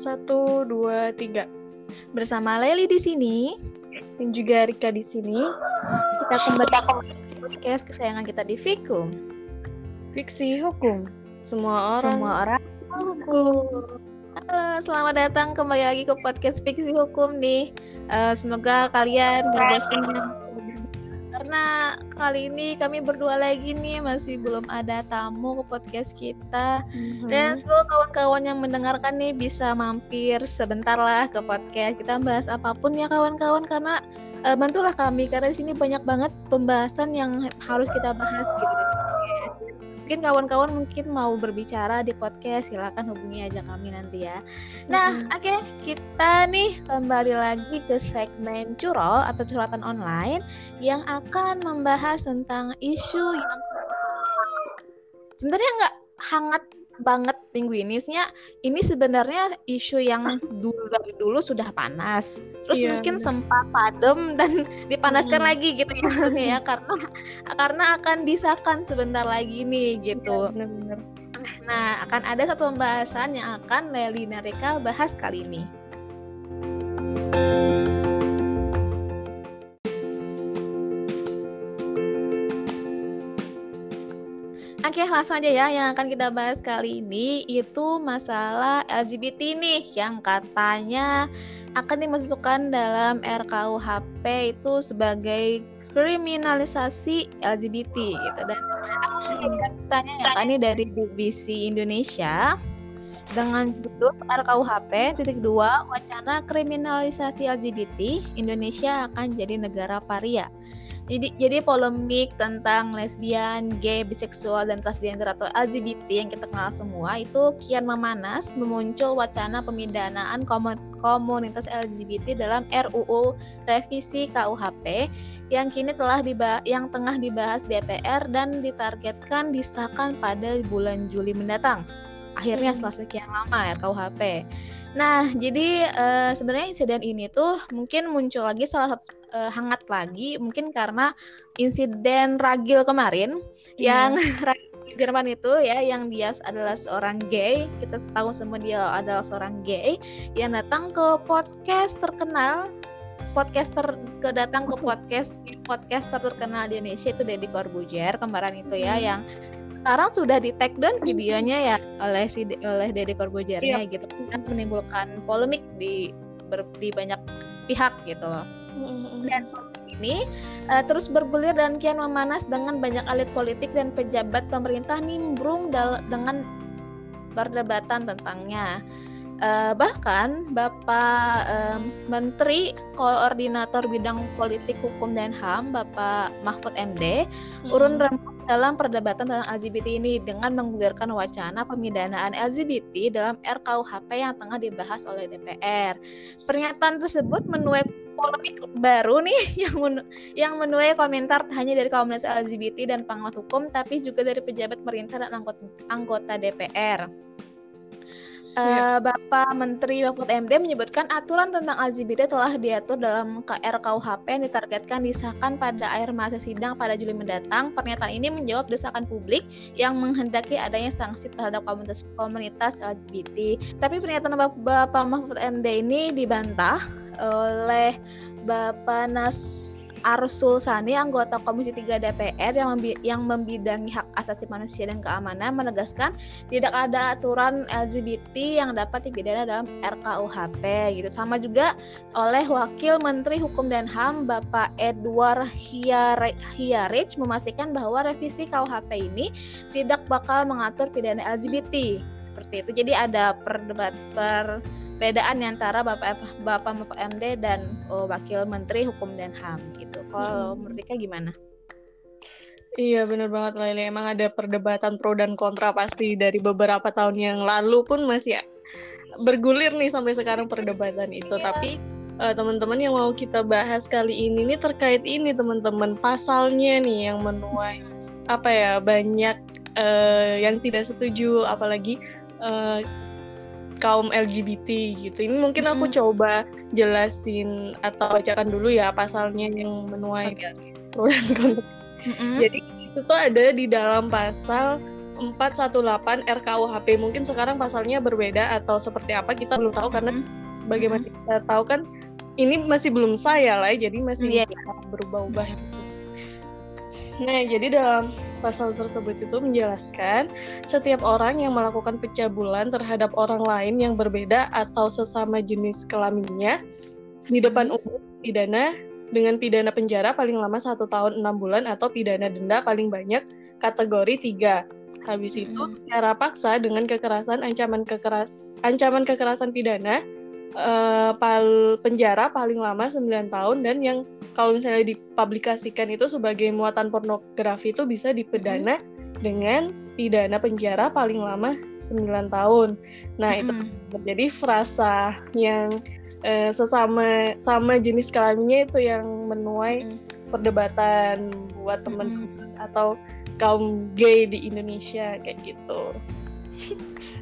Satu, dua, tiga. Bersama Leli di sini dan juga Rika di sini. Kita kembali ke podcast kesayangan kita di Fikum. Fiksi hukum. Semua orang. Semua orang hukum. Halo, selamat datang kembali lagi ke podcast Fiksi Hukum nih. Uh, semoga kalian gak bosan karena kali ini kami berdua lagi nih masih belum ada tamu ke podcast kita. Mm-hmm. dan semoga kawan-kawan yang mendengarkan nih bisa mampir sebentar lah ke podcast. Kita bahas apa pun ya kawan-kawan karena uh, bantulah kami karena di sini banyak banget pembahasan yang harus kita bahas gitu mungkin kawan-kawan mungkin mau berbicara di podcast silakan hubungi aja kami nanti ya nah mm-hmm. oke okay, kita nih kembali lagi ke segmen curol atau curhatan online yang akan membahas tentang isu yang sebenarnya nggak hangat banget minggu ini. Maksudnya ini sebenarnya isu yang dulu dari dulu sudah panas. Terus yeah, mungkin bener. sempat padam dan dipanaskan hmm. lagi gitu ya ya karena karena akan disahkan sebentar lagi nih gitu. Bener, bener. Nah, akan ada satu pembahasan yang akan Leli Narika bahas kali ini. Oke, langsung aja ya. Yang akan kita bahas kali ini itu masalah LGBT nih yang katanya akan dimasukkan dalam RKUHP itu sebagai kriminalisasi LGBT gitu dan aku tanya ya kan ini dari BBC Indonesia dengan judul RKUHP titik dua wacana kriminalisasi LGBT Indonesia akan jadi negara paria. Jadi jadi polemik tentang lesbian, gay, biseksual dan transgender atau LGBT yang kita kenal semua itu kian memanas memuncul wacana pemidanaan komunitas LGBT dalam RUU revisi KUHP yang kini telah dibahas, yang tengah dibahas DPR dan ditargetkan disahkan pada bulan Juli mendatang. Akhirnya hmm. setelah sekian lama RKUHP. Nah, jadi uh, sebenarnya insiden ini tuh mungkin muncul lagi salah satu uh, hangat lagi mungkin karena insiden ragil kemarin yeah. yang Jerman itu ya yang dia adalah seorang gay kita tahu semua dia adalah seorang gay yang datang ke podcast terkenal podcaster kedatang ke podcast podcaster terkenal di Indonesia itu Deddy Corbuzier kemarin itu ya hmm. yang sekarang sudah di take down videonya ya oleh si oleh Deddy Corbuzier-nya yep. gitu kan menimbulkan polemik di ber, di banyak pihak gitu loh. Dan ini uh, terus bergulir dan kian memanas dengan banyak elit politik dan pejabat pemerintah nimbrung dengan perdebatan tentangnya. Uh, bahkan Bapak um, Menteri Koordinator Bidang Politik Hukum dan HAM Bapak Mahfud MD hmm. urun rembuk dalam perdebatan tentang LGBT ini dengan menggulirkan wacana pemidanaan LGBT dalam RKUHP yang tengah dibahas oleh DPR. Pernyataan tersebut menuai polemik baru nih yang men yang menuai komentar hanya dari komunitas LGBT dan pengamat hukum tapi juga dari pejabat pemerintah dan anggota DPR. Uh, Bapak Menteri Mahfud MD menyebutkan aturan tentang LGBT telah diatur dalam KRKUHP yang ditargetkan disahkan pada akhir masa sidang pada Juli mendatang. Pernyataan ini menjawab desakan publik yang menghendaki adanya sanksi terhadap komunitas komunitas LGBT. Tapi pernyataan Bapak Mahfud MD ini dibantah oleh Bapak Nas Arsul Sani, anggota Komisi 3 DPR yang, membi yang membidangi hak asasi manusia dan keamanan, menegaskan tidak ada aturan LGBT yang dapat dipidana dalam RKUHP gitu. Sama juga oleh Wakil Menteri Hukum dan HAM Bapak Edward Hiarich memastikan bahwa revisi KUHP ini tidak bakal mengatur pidana LGBT seperti itu. Jadi ada perdebat per perbedaan antara Bapak Bapak Bapak MD dan oh, Wakil Menteri Hukum dan HAM gitu. Kalau hmm. menurut gimana? Iya benar banget Lili. Emang ada perdebatan pro dan kontra pasti dari beberapa tahun yang lalu pun masih bergulir nih sampai sekarang perdebatan itu. Iya. Tapi uh, teman-teman yang mau kita bahas kali ini nih terkait ini teman-teman pasalnya nih yang menuai apa ya banyak uh, yang tidak setuju apalagi uh, kaum LGBT gitu. Ini mungkin aku hmm. coba jelasin atau bacakan dulu ya pasalnya yang menuai okay, okay. pro dan kontra. Jadi itu tuh ada di dalam pasal 418 RKUHP. Mungkin sekarang pasalnya berbeda atau seperti apa kita belum tahu karena Mm-mm. sebagaimana kita tahu kan ini masih belum saya lah jadi masih Iya, berubah-ubah gitu. Nah, jadi dalam pasal tersebut itu menjelaskan setiap orang yang melakukan pencabulan terhadap orang lain yang berbeda atau sesama jenis kelaminnya di depan umum pidana dengan pidana penjara paling lama satu tahun enam bulan atau pidana denda paling banyak kategori tiga. Habis itu Mm-mm. secara paksa dengan kekerasan ancaman kekeras ancaman kekerasan pidana eh, pal penjara paling lama 9 tahun dan yang kalau misalnya dipublikasikan itu sebagai muatan pornografi itu bisa dipidana dengan pidana penjara paling lama 9 tahun. Nah, itu Mm-mm. jadi frasa yang eh, sesama sama jenis kelaminnya itu yang menuai Mm-mm. perdebatan buat teman-teman atau kaum gay di Indonesia kayak gitu.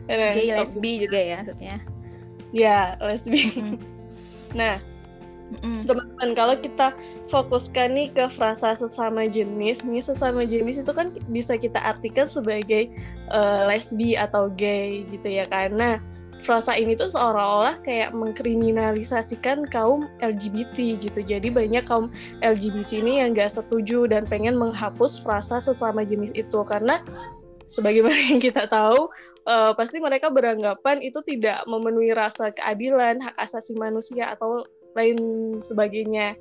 Gay lesbi juga ya maksudnya. Ya, lesbi. Mm-mm. Nah, Teman-teman kalau kita fokuskan nih ke frasa sesama jenis nih sesama jenis itu kan bisa kita artikan sebagai eh, lesbi atau gay gitu ya karena frasa ini tuh seolah-olah kayak mengkriminalisasikan kaum LGBT gitu. Jadi banyak kaum LGBT ini yang gak setuju dan pengen menghapus frasa sesama jenis itu. Karena sebagaimana yang kita tahu eh, pasti mereka beranggapan itu tidak memenuhi rasa keadilan hak asasi manusia atau lain sebagainya.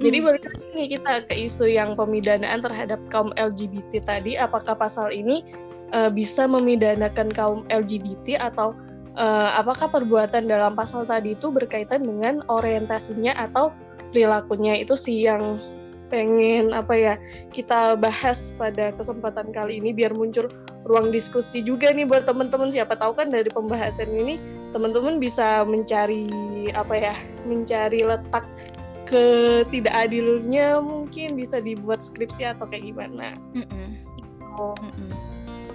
Jadi Mm-mm. balik lagi kita ke isu yang pemidanaan terhadap kaum LGBT tadi, apakah pasal ini eh, bisa memidanakan kaum LGBT atau eh, apakah perbuatan dalam pasal tadi itu berkaitan dengan orientasinya atau perilakunya itu sih yang pengen apa ya kita bahas pada kesempatan kali ini biar muncul ruang diskusi juga nih buat teman-teman siapa tahu kan dari pembahasan ini teman-teman bisa mencari apa ya mencari letak ketidakadilnya mungkin bisa dibuat skripsi atau kayak gimana. Mm-mm. Oh. Mm-mm.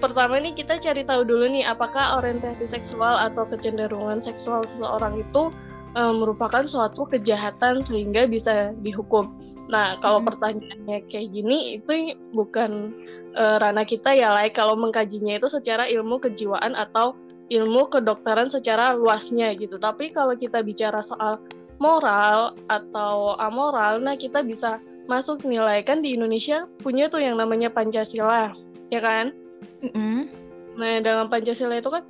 Pertama nih kita cari tahu dulu nih apakah orientasi seksual atau kecenderungan seksual seseorang itu eh, merupakan suatu kejahatan sehingga bisa dihukum. Nah kalau Mhm. pertanyaannya kayak gini itu bukan eh, ranah kita ya, like kalau mengkajinya itu secara ilmu kejiwaan atau ilmu kedokteran secara luasnya gitu. Tapi kalau kita bicara soal moral atau amoral, nah kita bisa masuk nilai kan di Indonesia punya tuh yang namanya Pancasila, ya kan? Mm-mm. Nah dalam Pancasila itu kan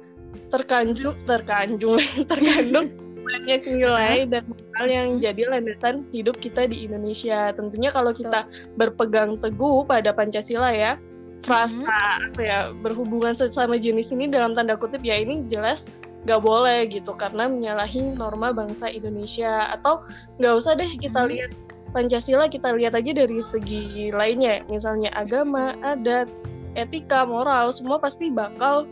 terkanjung, terkanjung, terkandung banyak nilai dan moral yang jadi landasan hidup kita di Indonesia. Tentunya kalau kita berpegang teguh pada Pancasila ya, frasa apa ya berhubungan sesama jenis ini dalam tanda kutip ya ini jelas nggak boleh gitu karena menyalahi norma bangsa Indonesia. Atau nggak usah deh kita Mhm. lihat Pancasila kita lihat aja dari segi lainnya misalnya agama adat etika moral semua pasti bakal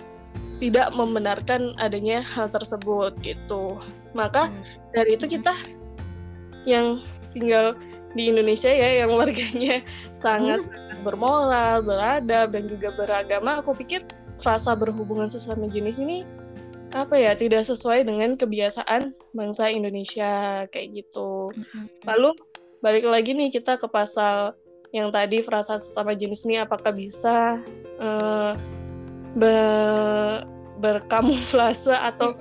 tidak membenarkan adanya hal tersebut gitu. Maka Mm. dari itu kita yang tinggal di Indonesia ya yang warganya sangat sangat bermoral, beradab dan juga beragama, aku pikir frasa berhubungan sesama jenis ini apa ya tidak sesuai dengan kebiasaan bangsa Indonesia kayak gitu. Lalu balik lagi nih kita ke pasal yang tadi frasa sesama jenis ini apakah bisa eh, be- berkamuflase atau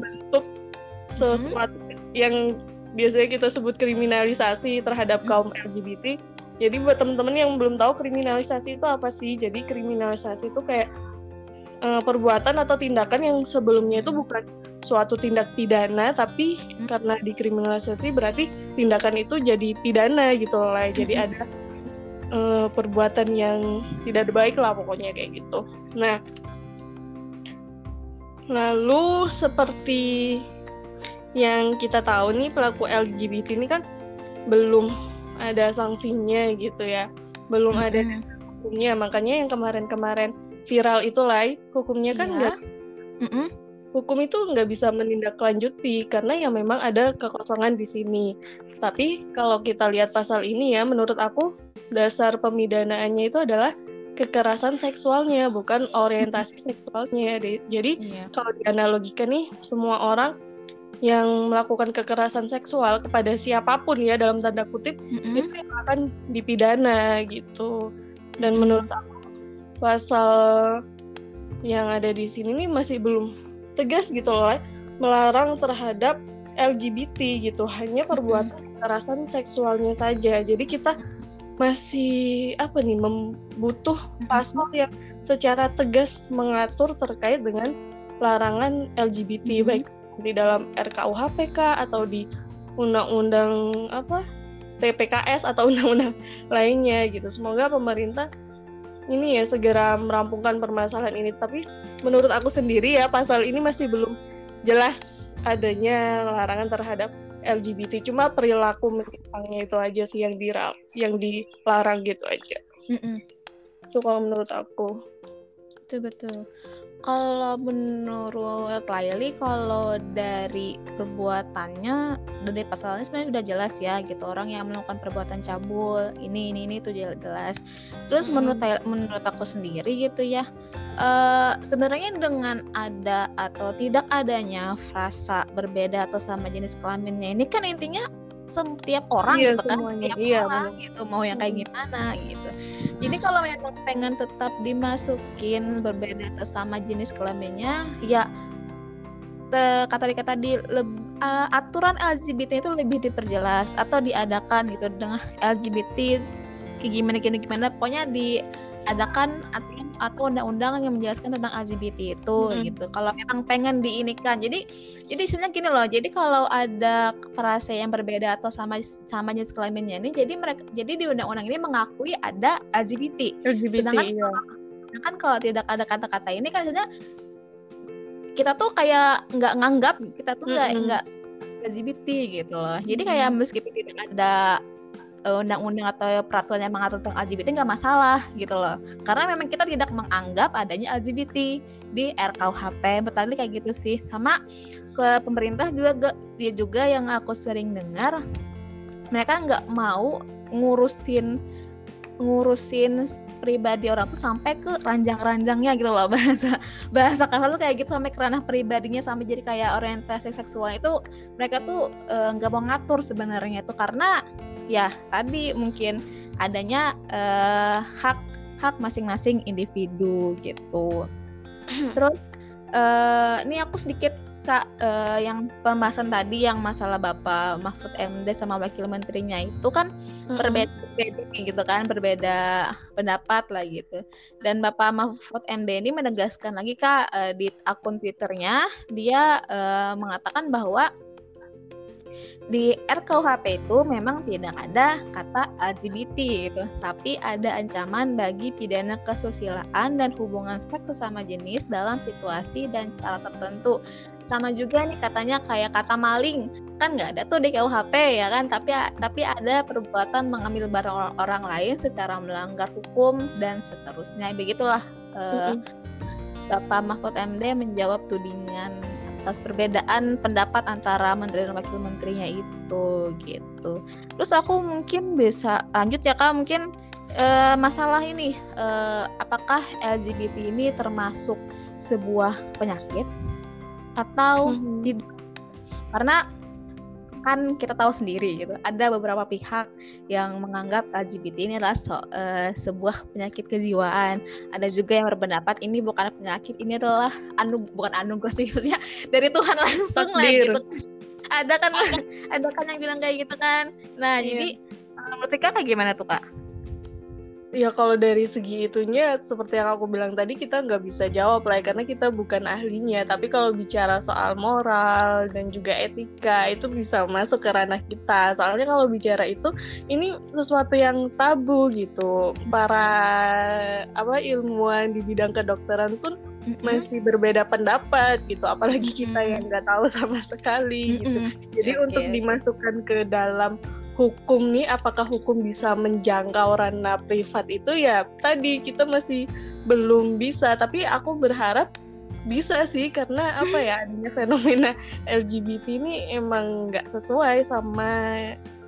bentuk sesuatu yang biasanya kita sebut kriminalisasi terhadap kaum LGBT. Jadi buat teman-teman yang belum tahu kriminalisasi itu apa sih? Jadi kriminalisasi itu kayak eh, perbuatan atau tindakan yang sebelumnya itu bukan suatu tindak pidana, tapi Hmm. karena dikriminalisasi berarti tindakan itu jadi pidana gitu lah. Jadi Hmm. ada eh, perbuatan yang tidak baik lah pokoknya kayak gitu. Nah, lalu seperti yang kita tahu nih pelaku LGBT ini kan belum ada sanksinya gitu ya, belum ada Mm-mm. dasar hukumnya. Makanya yang kemarin-kemarin viral itu lah, hukumnya kan Iya. nggak Mm-mm. hukum itu nggak bisa menindaklanjuti karena ya memang ada kekosongan di sini. Tapi kalau kita lihat pasal ini ya, menurut aku dasar pemidanaannya itu adalah kekerasan seksualnya, bukan orientasi seksualnya. Di- Jadi Iya. kalau dianalogikan nih, semua orang yang melakukan kekerasan seksual kepada siapa pun ya dalam tanda kutip Mm-mm. itu yang akan dipidana gitu. Dan Mm. menurut aku pasal yang ada di sini nih masih belum tegas gitu loh melarang terhadap LGBT gitu hanya perbuatan kekerasan seksualnya saja jadi kita masih apa nih membutuh pasal yang secara tegas mengatur terkait dengan larangan LGBT mm -hmm. baik di dalam RKUHPK atau di undang-undang apa TPKS atau undang-undang lainnya gitu. Semoga pemerintah ini ya segera merampungkan permasalahan ini. Tapi menurut aku sendiri ya pasal ini masih belum jelas adanya larangan terhadap LGBT. Cuma perilaku menyimpangnya itu aja sih yang di yang dilarang gitu aja. Mm -mm. Itu kalau menurut aku. Betul betul. Kalau menurut Laili, kalau dari perbuatannya dari pasalnya sebenarnya sudah jelas ya gitu orang yang melakukan perbuatan cabul ini ini ini itu jelas. Terus hmm. menurut menurut aku sendiri gitu ya, uh, sebenarnya dengan ada atau tidak adanya frasa berbeda atau sama jenis kelaminnya ini kan intinya setiap orang iya, gitu kan setiap iya, orang bener. gitu mau yang kayak gimana gitu. Jadi kalau memang pengen tetap dimasukin berbeda sama jenis kelaminnya ya te, kata dikata tadi uh, aturan LGBT itu lebih diperjelas atau diadakan gitu dengan LGBT kayak gimana gimana gimana. Pokoknya diadakan atau undang-undang yang menjelaskan tentang LGBT itu mm -hmm. gitu. Kalau memang pengen diinikan. Jadi jadi istilahnya gini loh. Jadi kalau ada frase yang berbeda atau sama sama jenis kelaminnya ini jadi mereka jadi di undang-undang ini mengakui ada LGBT. LGBT sedangkan iya. sedangkan kalau tidak ada kata-kata ini kan sebenarnya kita tuh kayak nggak nganggap kita tuh nggak mm -hmm. nggak LGBT gitu loh. Jadi kayak meskipun tidak ada undang-undang atau peraturan yang mengatur tentang LGBT nggak masalah gitu loh. Karena memang kita tidak menganggap adanya LGBT di RKUHP bertali kayak gitu sih. Sama ke pemerintah juga dia juga yang aku sering dengar mereka nggak mau ngurusin ngurusin pribadi orang tuh sampai ke ranjang-ranjangnya gitu loh. Bahasa bahasa kasar tuh kayak gitu sampai ke ranah pribadinya sampai jadi kayak orientasi seksual. Itu mereka tuh eh, nggak uh, mau ngatur sebenarnya itu karena ya tadi mungkin adanya uh, hak hak masing-masing individu gitu. Terus uh, ini aku sedikit kak uh, yang pembahasan tadi yang masalah Bapak Mahfud MD sama Wakil Menterinya itu kan mm-hmm. berbeda, gitu kan berbeda pendapat lah gitu. Dan Bapak Mahfud MD ini menegaskan lagi kak uh, di akun Twitternya dia uh, mengatakan bahwa di RKUHP itu memang tidak ada kata LGBT gitu, tapi ada ancaman bagi pidana kesusilaan dan hubungan seks sesama jenis dalam situasi dan cara tertentu. Sama juga nih katanya kayak kata maling kan nggak ada tuh di KUHP ya kan, tapi tapi ada perbuatan mengambil barang orang lain secara melanggar hukum dan seterusnya. Begitulah uh, Bapak Mahfud MD menjawab tudingan atas perbedaan pendapat antara menteri dan wakil menterinya itu gitu. Terus aku mungkin bisa lanjut ya kak mungkin uh, masalah ini uh, apakah LGBT ini termasuk sebuah penyakit atau hmm. tidak? Karena kan kita tahu sendiri gitu. Ada beberapa pihak yang menganggap LGBT ini adalah so, uh, sebuah penyakit kejiwaan. Ada juga yang berpendapat ini bukan penyakit ini adalah anu bukan anugerah sih maksudnya dari Tuhan langsung lah gitu. Ada kan ada kan yang bilang kayak gitu kan. Nah iya. jadi menurut kayak gimana tuh kak Ya kalau dari segi itunya seperti yang aku bilang tadi kita nggak bisa jawab lah ya, karena kita bukan ahlinya. Tapi kalau bicara soal moral dan juga etika itu bisa masuk ke ranah kita. Soalnya kalau bicara itu ini sesuatu yang tabu gitu. Para apa ilmuwan di bidang kedokteran pun masih berbeda pendapat gitu. Apalagi kita yang nggak tahu sama sekali gitu. Jadi okay. untuk dimasukkan ke dalam hukum nih apakah hukum bisa menjangkau ranah privat itu ya tadi kita masih belum bisa tapi aku berharap bisa sih karena apa ya adanya fenomena LGBT ini emang nggak sesuai sama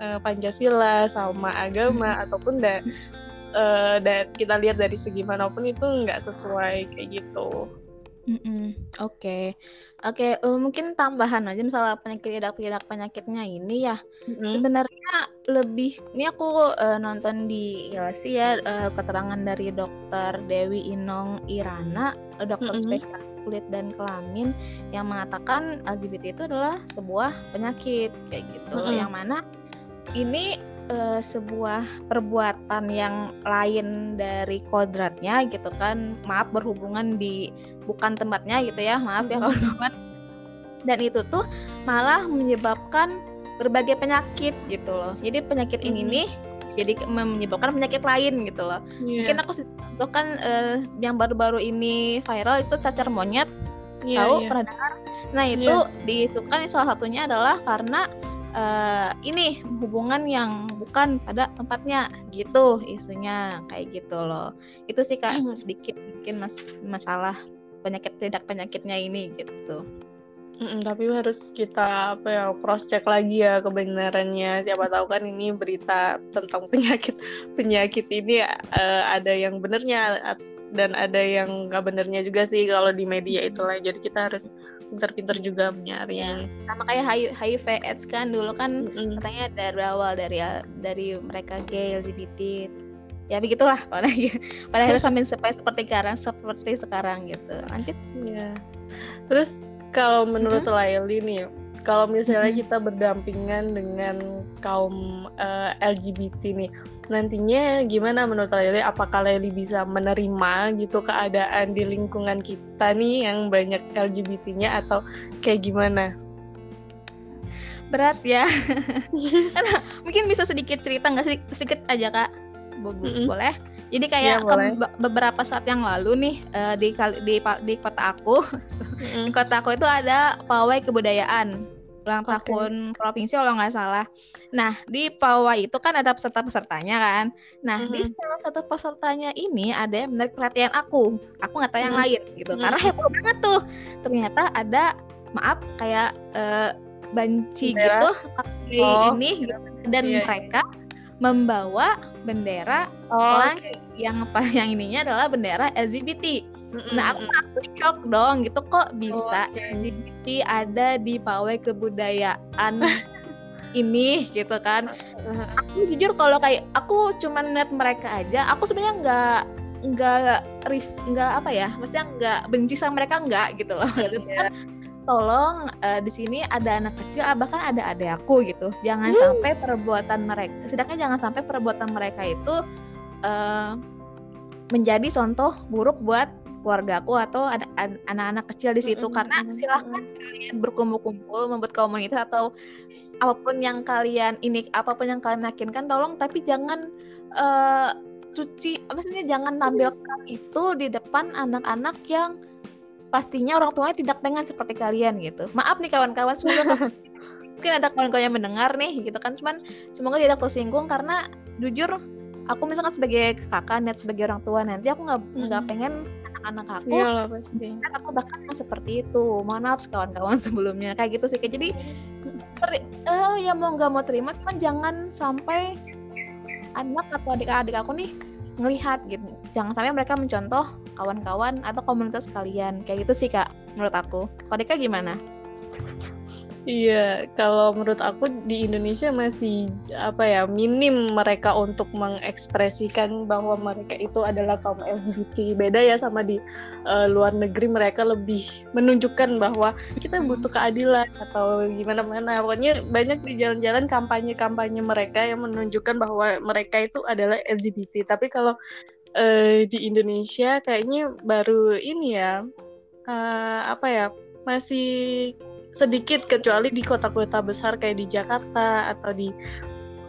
uh, Pancasila sama agama hmm. ataupun da, uh, da, kita lihat dari segi mana pun itu nggak sesuai kayak gitu. Mm-mm. Oke, oke. eh, mungkin tambahan aja misalnya penyakit tidak tidak penyakitnya ini ya. Mm-mm. Sebenarnya lebih ini aku eh, nonton di ILSI ya eh, keterangan dari dokter Dewi Inong Irana, eh, dokter Mm-mm. spesialis kulit dan kelamin yang mengatakan LGBT itu adalah sebuah penyakit kayak gitu. Mm-mm. Yang mana ini eh, sebuah perbuatan yang lain dari kodratnya gitu kan. Maaf berhubungan di bukan tempatnya gitu ya. Maaf ya kawan-kawan. Dan itu tuh malah menyebabkan berbagai penyakit gitu loh. Jadi penyakit ini nih jadi menyebabkan penyakit lain gitu loh. Iya. Mungkin aku itu kan eh, yang baru-baru ini viral itu cacar monyet Iya, tahu iya. pernah dengar? Nah itu diitukan salah satunya adalah karena eh, ini hubungan yang bukan pada tempatnya gitu isunya kayak gitu loh. Itu sih kak sedikit sedikit mas masalah penyakit tidak penyakitnya ini gitu. Mm-mm, tapi harus kita apa ya cross check lagi ya kebenarannya siapa tahu kan ini berita tentang penyakit penyakit ini eh, ada yang benernya dan ada yang nggak benernya juga sih kalau di media itulah jadi kita harus pinter-pinter juga menyaring. Ya. Sama kayak HIV, AIDS kan dulu kan Mm-mm. katanya dari awal dari dari mereka gay LGBT ya begitulah pada pada akhirnya sampai seperti sekarang seperti sekarang gitu lanjut Iya. Terus kalau menurut Laili nih, kalau misalnya kita berdampingan dengan kaum eh, LGBT nih, nantinya gimana menurut Laili? Apakah Laili bisa menerima gitu keadaan di lingkungan kita nih yang banyak LGBT-nya atau kayak gimana? berat ya mungkin bisa sedikit cerita nggak sedikit, sedikit aja kak Bo- Mm-mm. boleh jadi kayak Iya, ke- be- beberapa saat yang lalu nih eh, di di di kota aku di Mm-mm. kota aku itu ada pawai kebudayaan ulang Oke. tahun provinsi kalau nggak salah. Nah di pawai itu kan ada peserta-pesertanya kan. Nah di Mhm. salah satu pesertanya ini ada yang menarik perhatian aku. Aku nggak tahu yang Mhm. lain gitu. Karena Mhm. heboh banget tuh. Ternyata ada maaf kayak eh, banci Bendera? gitu pakai Oh. ini gitu. dan Iya, iya. mereka membawa bendera Oh, orang oke. yang apa yang ininya adalah bendera LGBT. Mm-mm. Nah, aku aku shock dong gitu kok bisa Oke. LGBT ada di pawai kebudayaan ini gitu kan. Aku jujur kalau kayak aku cuman lihat mereka aja, aku sebenarnya nggak nggak ris nggak apa ya, maksudnya nggak benci sama mereka nggak gitu loh. Gitu Iya. Tolong eh, di sini ada anak kecil, ah, bahkan ada adik aku gitu. Jangan Hmm. sampai perbuatan mereka, sedangkan jangan sampai perbuatan mereka itu eh, menjadi contoh buruk buat keluargaku atau ada- an- anak-anak kecil di situ Mm-mm, karena silahkan kalian berkumpul-kumpul membuat komunitas atau apa pun yang kalian ini apa pun yang kalian yakinkan tolong tapi jangan eh, cuci maksudnya jangan tampilkan itu di depan anak-anak yang pastinya orang tuanya tidak pengen seperti kalian gitu. Maaf nih kawan-kawan semoga mungkin ada kawan-kawan yang mendengar nih gitu kan. Cuman semoga tidak tersinggung karena jujur aku misalkan sebagai kakak net sebagai orang tua nanti aku nggak nggak Mm. pengen anak-anak aku Iya lah pasti. atau bahkan yang seperti itu. Mohon maaf kawan-kawan sebelumnya. Kayak gitu sih kayak jadi teri- eh, ya mau nggak mau terima cuman jangan sampai anak atau adik-adik aku nih ngelihat gitu. Jangan sampai mereka mencontoh kawan-kawan atau komunitas kalian kayak gitu sih kak menurut aku kalau Dika gimana Iya, kalau menurut aku di Indonesia masih apa ya minim mereka untuk mengekspresikan bahwa mereka itu adalah kaum LGBT. Beda ya sama di eh, luar negeri mereka lebih menunjukkan bahwa kita butuh keadilan atau gimana mana. Pokoknya banyak di jalan-jalan kampanye-kampanye mereka yang menunjukkan bahwa mereka itu adalah LGBT. Tapi kalau eh, di Indonesia kayaknya baru ini ya eh, apa ya masih sedikit kecuali di kota-kota besar kayak di Jakarta atau di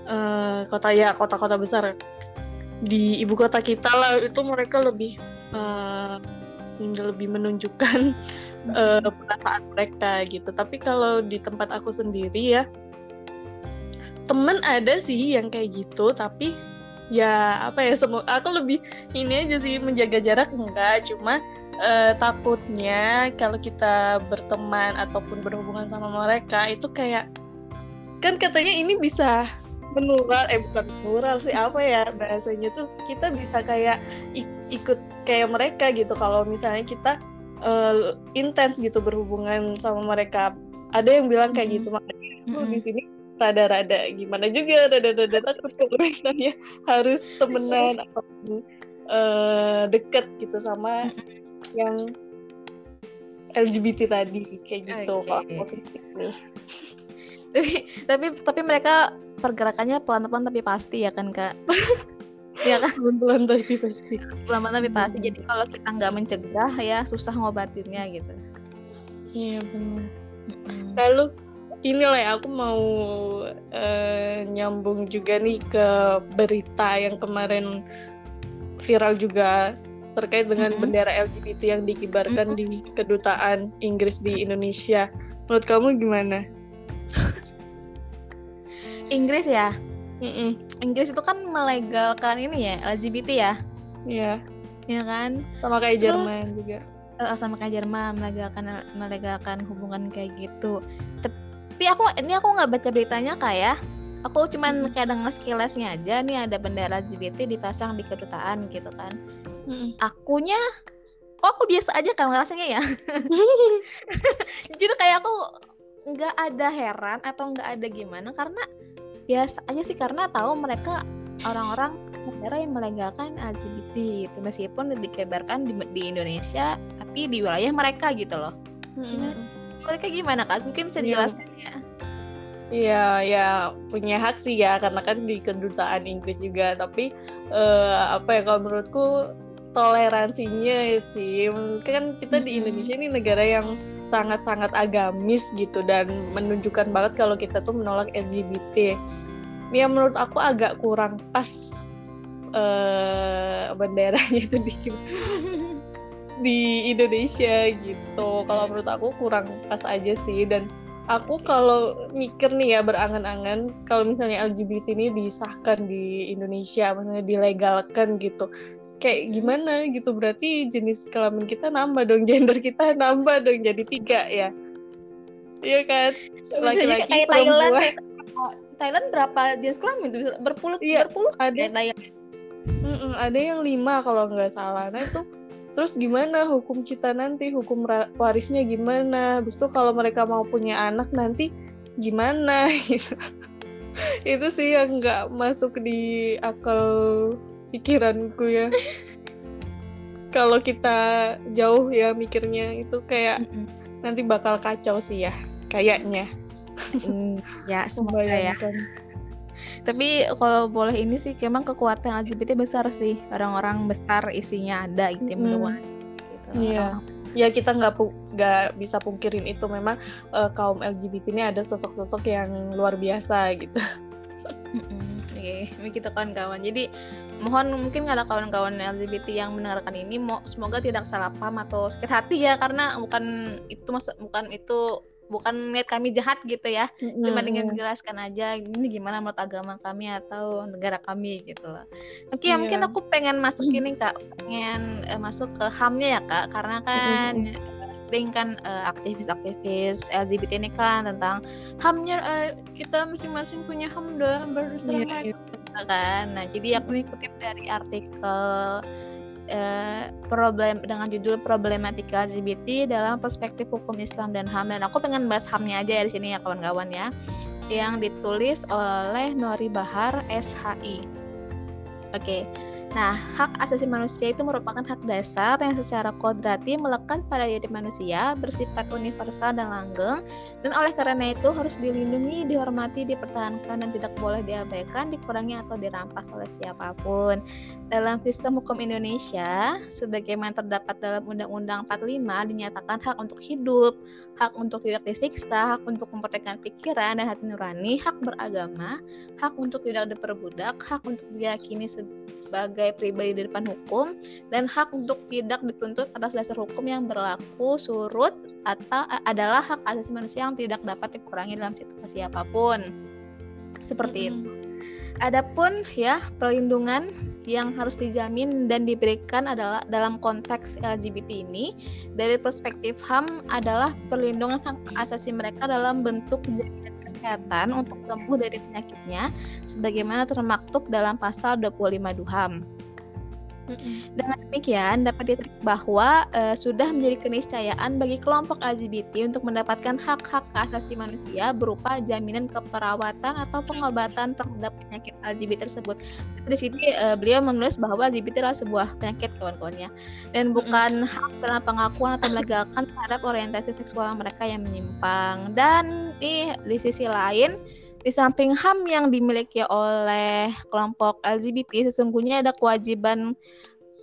eh, kota ya kota-kota besar di ibu kota kita lah itu mereka lebih hingga lebih menunjukkan eh, perasaan mereka gitu. Tapi kalau di tempat aku sendiri ya temen ada sih yang kayak gitu tapi ya apa ya semua aku lebih ini aja sih menjaga jarak enggak. Cuma eh, takutnya kalau kita berteman ataupun berhubungan sama mereka itu kayak kan katanya ini bisa menular eh bukan menular sih apa ya bahasanya tuh kita bisa kayak ik- ikut kayak mereka gitu. Kalau misalnya kita uh, intens gitu berhubungan sama mereka. Ada yang bilang kayak gitu makanya aku di sini rada-rada gimana juga rada-rada takut kalau misalnya harus temenan atau uh, deket gitu sama yang LGBT tadi kayak gitu okay. kalau positif nih. Tapi tapi tapi mereka pergerakannya pelan-pelan tapi pasti ya kan kak? Ya kan? Pelan-pelan tapi pasti. Pelan-pelan tapi pasti. Jadi kalau kita nggak mencegah ya susah ngobatinnya gitu. Iya benar. Lalu inilah ya aku mau uh, nyambung juga nih ke berita yang kemarin viral juga terkait dengan mm -hmm. bendera LGBT yang dikibarkan mm -hmm. di kedutaan Inggris di Indonesia. Menurut kamu gimana? Inggris ya? Mm -mm. Inggris itu kan melegalkan ini ya LGBT ya? Iya. Iya kan? Sama kayak Jerman juga. Uh, sama kayak Jerman melegalkan melegalkan hubungan kayak gitu. Tapi aku ini aku nggak baca beritanya kayak ya. Aku cuman hmm. kayak dengar sekilasnya aja nih ada bendera LGBT dipasang di kedutaan gitu kan. Hmm. Akunya kok aku biasa aja kan rasanya ya. Jujur kayak aku nggak ada heran atau nggak ada gimana karena biasa aja sih karena tahu mereka orang-orang negara yang melegalkan LGBT gitu meskipun dikebarkan di, di Indonesia tapi di wilayah mereka gitu loh. Hmm. Mereka gimana kak? Mungkin bisa iya. dijelaskan ya? Iya, ya punya hak sih ya karena kan di kedutaan Inggris juga. Tapi uh, apa ya kalau menurutku toleransinya sih kan kita di Indonesia ini negara yang sangat-sangat agamis gitu dan menunjukkan banget kalau kita tuh menolak LGBT. Ya menurut aku agak kurang pas uh, benderanya itu di di Indonesia gitu. Kalau menurut aku kurang pas aja sih. Dan aku kalau mikir nih ya berangan-angan kalau misalnya LGBT ini disahkan di Indonesia, maksudnya dilegalkan gitu kayak gimana gitu? Berarti jenis kelamin kita nambah dong gender kita nambah dong jadi tiga ya? Iya kan? Laki-laki kayak Thailand Thailand berapa jenis kelamin itu berpuluh iya, berpuluh? ada Thailand. Mm -mm, ada yang lima kalau nggak salah. Nah itu terus gimana hukum kita nanti? Hukum warisnya gimana? Habis itu kalau mereka mau punya anak nanti gimana? Gitu. Itu sih yang nggak masuk di akal pikiranku ya. Kalau kita jauh ya mikirnya itu kayak mm -mm. nanti bakal kacau sih ya kayaknya. Mm, ya semoga ya tapi kalau boleh ini sih memang kekuatan LGBT besar sih orang-orang besar isinya ada gitu mm. gitu Iya. Ya kita nggak nggak bisa pungkirin itu memang uh, kaum LGBT ini ada sosok-sosok yang luar biasa gitu. Oke, okay, kita kawan-kawan. Jadi mohon mungkin kalau kawan-kawan LGBT yang mendengarkan ini semoga tidak salah paham atau sakit hati ya karena bukan itu mas bukan itu bukan niat kami jahat gitu ya mm-hmm. cuma dengan jelaskan aja ini gimana menurut agama kami atau negara kami gitu loh oke yeah. mungkin aku pengen masuk ini kak pengen uh, masuk ke hamnya ya kak karena kan mm-hmm. kan uh, aktivis-aktivis LGBT ini kan tentang hamnya uh, kita masing-masing punya ham doang bersama yeah, yeah kan nah jadi aku nih kutip dari artikel eh, problem dengan judul problematika LGBT dalam perspektif hukum Islam dan HAM dan aku pengen bahas HAMnya aja ya di sini ya kawan-kawan ya yang ditulis oleh Nori Bahar SHI oke okay. Nah, hak asasi manusia itu merupakan hak dasar yang secara kodrati melekat pada diri manusia, bersifat universal dan langgeng, dan oleh karena itu harus dilindungi, dihormati, dipertahankan, dan tidak boleh diabaikan, dikurangi atau dirampas oleh siapa pun. Dalam sistem hukum Indonesia, sebagaimana terdapat dalam Undang-Undang 45, dinyatakan hak untuk hidup, hak untuk tidak disiksa, hak untuk memerdekakan pikiran dan hati nurani, hak beragama, hak untuk tidak diperbudak, hak untuk diyakini sebagai pribadi di depan hukum dan hak untuk tidak dituntut atas dasar hukum yang berlaku surut atau adalah hak asasi manusia yang tidak dapat dikurangi dalam situasi apa pun. Seperti mm -hmm. itu. Adapun ya perlindungan yang harus dijamin dan diberikan adalah dalam konteks LGBT ini dari perspektif HAM adalah perlindungan hak asasi mereka dalam bentuk jaminan kesehatan untuk sembuh dari penyakitnya sebagaimana termaktub dalam pasal 25 Duham. Dengan demikian, dapat diterima bahwa uh, sudah menjadi keniscayaan bagi kelompok LGBT untuk mendapatkan hak-hak asasi manusia berupa jaminan keperawatan atau pengobatan terhadap penyakit LGBT tersebut. Di sini uh, beliau menulis bahwa LGBT adalah sebuah penyakit kawan-kawannya dan bukan hak dalam pengakuan atau melegalkan terhadap orientasi seksual mereka yang menyimpang. Dan nih di sisi lain di samping HAM yang dimiliki oleh kelompok LGBT, sesungguhnya ada kewajiban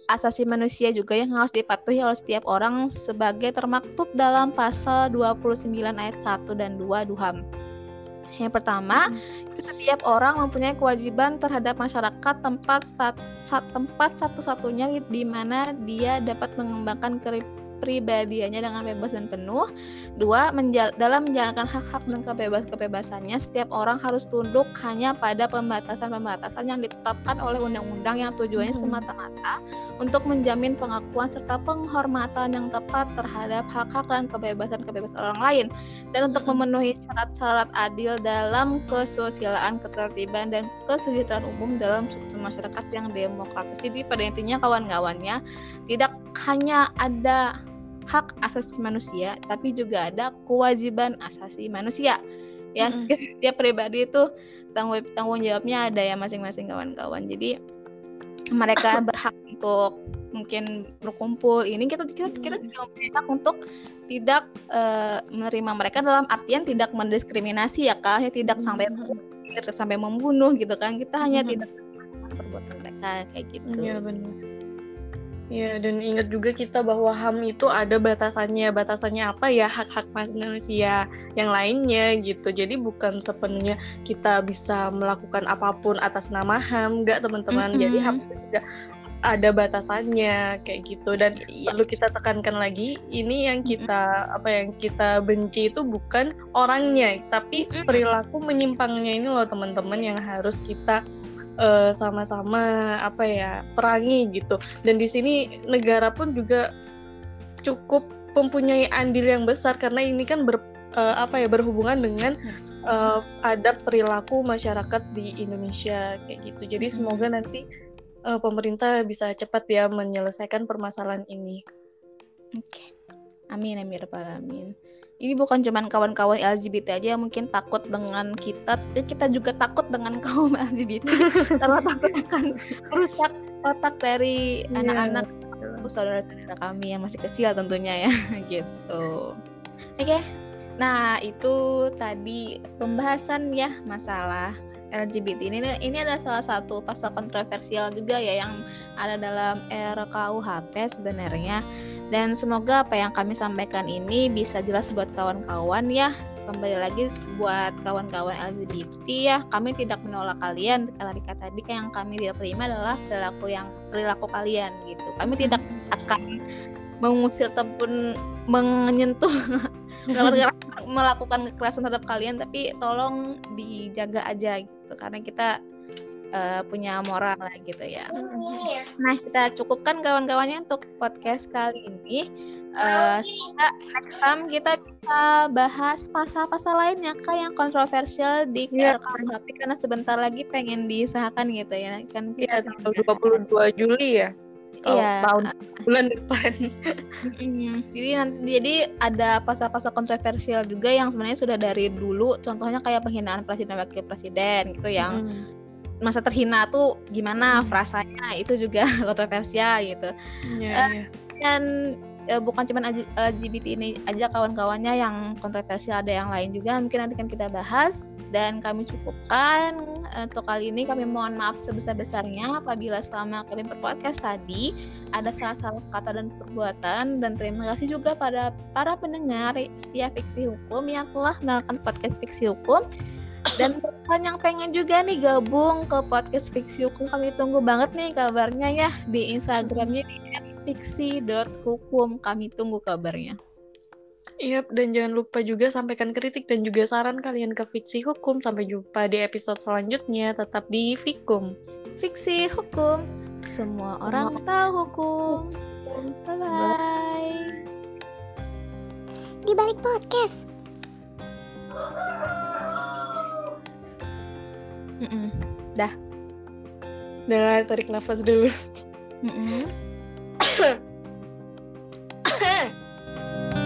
asasi manusia juga yang harus dipatuhi oleh setiap orang sebagai termaktub dalam pasal 29 ayat 1 dan 2 DUHAM. Yang pertama, setiap orang mempunyai kewajiban terhadap masyarakat tempat tempat satu-satunya di mana dia dapat mengembangkan kepribadiannya dengan bebas dan penuh. Dua, menjal dalam menjalankan hak-hak dan kebebas-kebebasannya, setiap orang harus tunduk hanya pada pembatasan-pembatasan yang ditetapkan oleh undang-undang yang tujuannya hmm. semata-mata untuk menjamin pengakuan serta penghormatan yang tepat terhadap hak-hak dan kebebasan-kebebasan orang lain dan untuk hmm. memenuhi syarat-syarat adil dalam kesusilaan, ketertiban dan kesejahteraan umum dalam suatu masyarakat yang demokratis. Jadi pada intinya kawan-kawannya tidak hanya ada hak asasi manusia, tapi juga ada kewajiban asasi manusia. Ya, mm -hmm. setiap pribadi itu tanggung tanggung jawabnya ada ya masing-masing kawan-kawan. Jadi mereka berhak untuk mungkin berkumpul ini kita kita kita juga mempunyai hak untuk tidak uh, menerima mereka dalam artian tidak mendiskriminasi ya kak ya tidak sampai sampai membunuh gitu kan kita hanya tidak perbuatan mereka kayak gitu. Iya benar. Ya, dan ingat juga kita bahwa HAM itu ada batasannya. Batasannya apa ya? Hak-hak manusia yang lainnya gitu. Jadi bukan sepenuhnya kita bisa melakukan apa pun atas nama HAM, enggak teman-teman. Mm -hmm. Jadi HAM juga ada batasannya kayak gitu dan ya. perlu kita tekankan lagi ini yang kita apa yang kita benci itu bukan orangnya tapi perilaku menyimpangnya ini loh teman-teman yang harus kita uh, sama-sama apa ya perangi gitu dan di sini negara pun juga cukup mempunyai andil yang besar karena ini kan ber, uh, apa ya berhubungan dengan uh, ada perilaku masyarakat di Indonesia kayak gitu jadi semoga nanti uh, pemerintah bisa cepat ya menyelesaikan permasalahan ini. Oke. Okay. Amin amin amin ini bukan cuman kawan-kawan LGBT aja yang mungkin takut dengan kita, tapi kita juga takut dengan kaum LGBT karena takut akan merusak otak dari iya, anak-anak yeah. saudara-saudara kami yang masih kecil tentunya ya gitu. Oke, okay. nah itu tadi pembahasan ya masalah LGBT ini ini adalah salah satu pasal kontroversial juga ya yang ada dalam RKUHP sebenarnya. Dan semoga apa yang kami sampaikan ini bisa jelas buat kawan-kawan ya. Kembali lagi buat kawan-kawan LGBT ya. Kami tidak menolak kalian. Kata tadi yang kami tidak terima adalah perilaku yang perilaku kalian gitu. Kami tidak akan mengusir ataupun menyentuh melakukan kekerasan terhadap kalian. Tapi tolong dijaga aja gitu karena kita uh, punya moral lah gitu ya. Nah kita cukupkan kawan-kawannya untuk podcast kali ini. Uh, next time kita bisa bahas pasal-pasal lainnya kak yang kontroversial di ya. RKUHP karena sebentar lagi pengen diusahakan gitu ya kan kita ya, tanggal 22 Juli ya iya. tahun bulan depan. jadi nanti jadi ada pasal-pasal kontroversial juga yang sebenarnya sudah dari dulu. Contohnya kayak penghinaan presiden wakil presiden gitu yang mm. masa terhina tuh gimana frasanya itu juga kontroversial gitu. Yeah, uh, yeah. Dan uh, bukan cuma LGBT ini aja kawan-kawannya yang kontroversial ada yang lain juga mungkin nanti kan kita bahas. Dan kami cukupkan uh, untuk kali ini kami mohon maaf sebesar-besarnya apabila selama kami berpodcast tadi ada salah-salah kata dan perbuatan. Dan terima kasih juga pada para pendengar setia fiksi hukum yang telah melakukan podcast fiksi hukum. Dan bukan yang pengen juga nih gabung ke podcast fiksi hukum kami tunggu banget nih kabarnya ya di Instagramnya di fiksi.hukum. Kami tunggu kabarnya. Iya, dan jangan lupa juga sampaikan kritik dan juga saran kalian ke Fiksi Hukum. Sampai jumpa di episode selanjutnya. Tetap di Fikum. Fiksi Hukum. Semua, Semua orang tahu hukum. Bye-bye. Di balik podcast. Mm -mm. Dah. Dah, tarik nafas dulu. Mm-mm. えっ!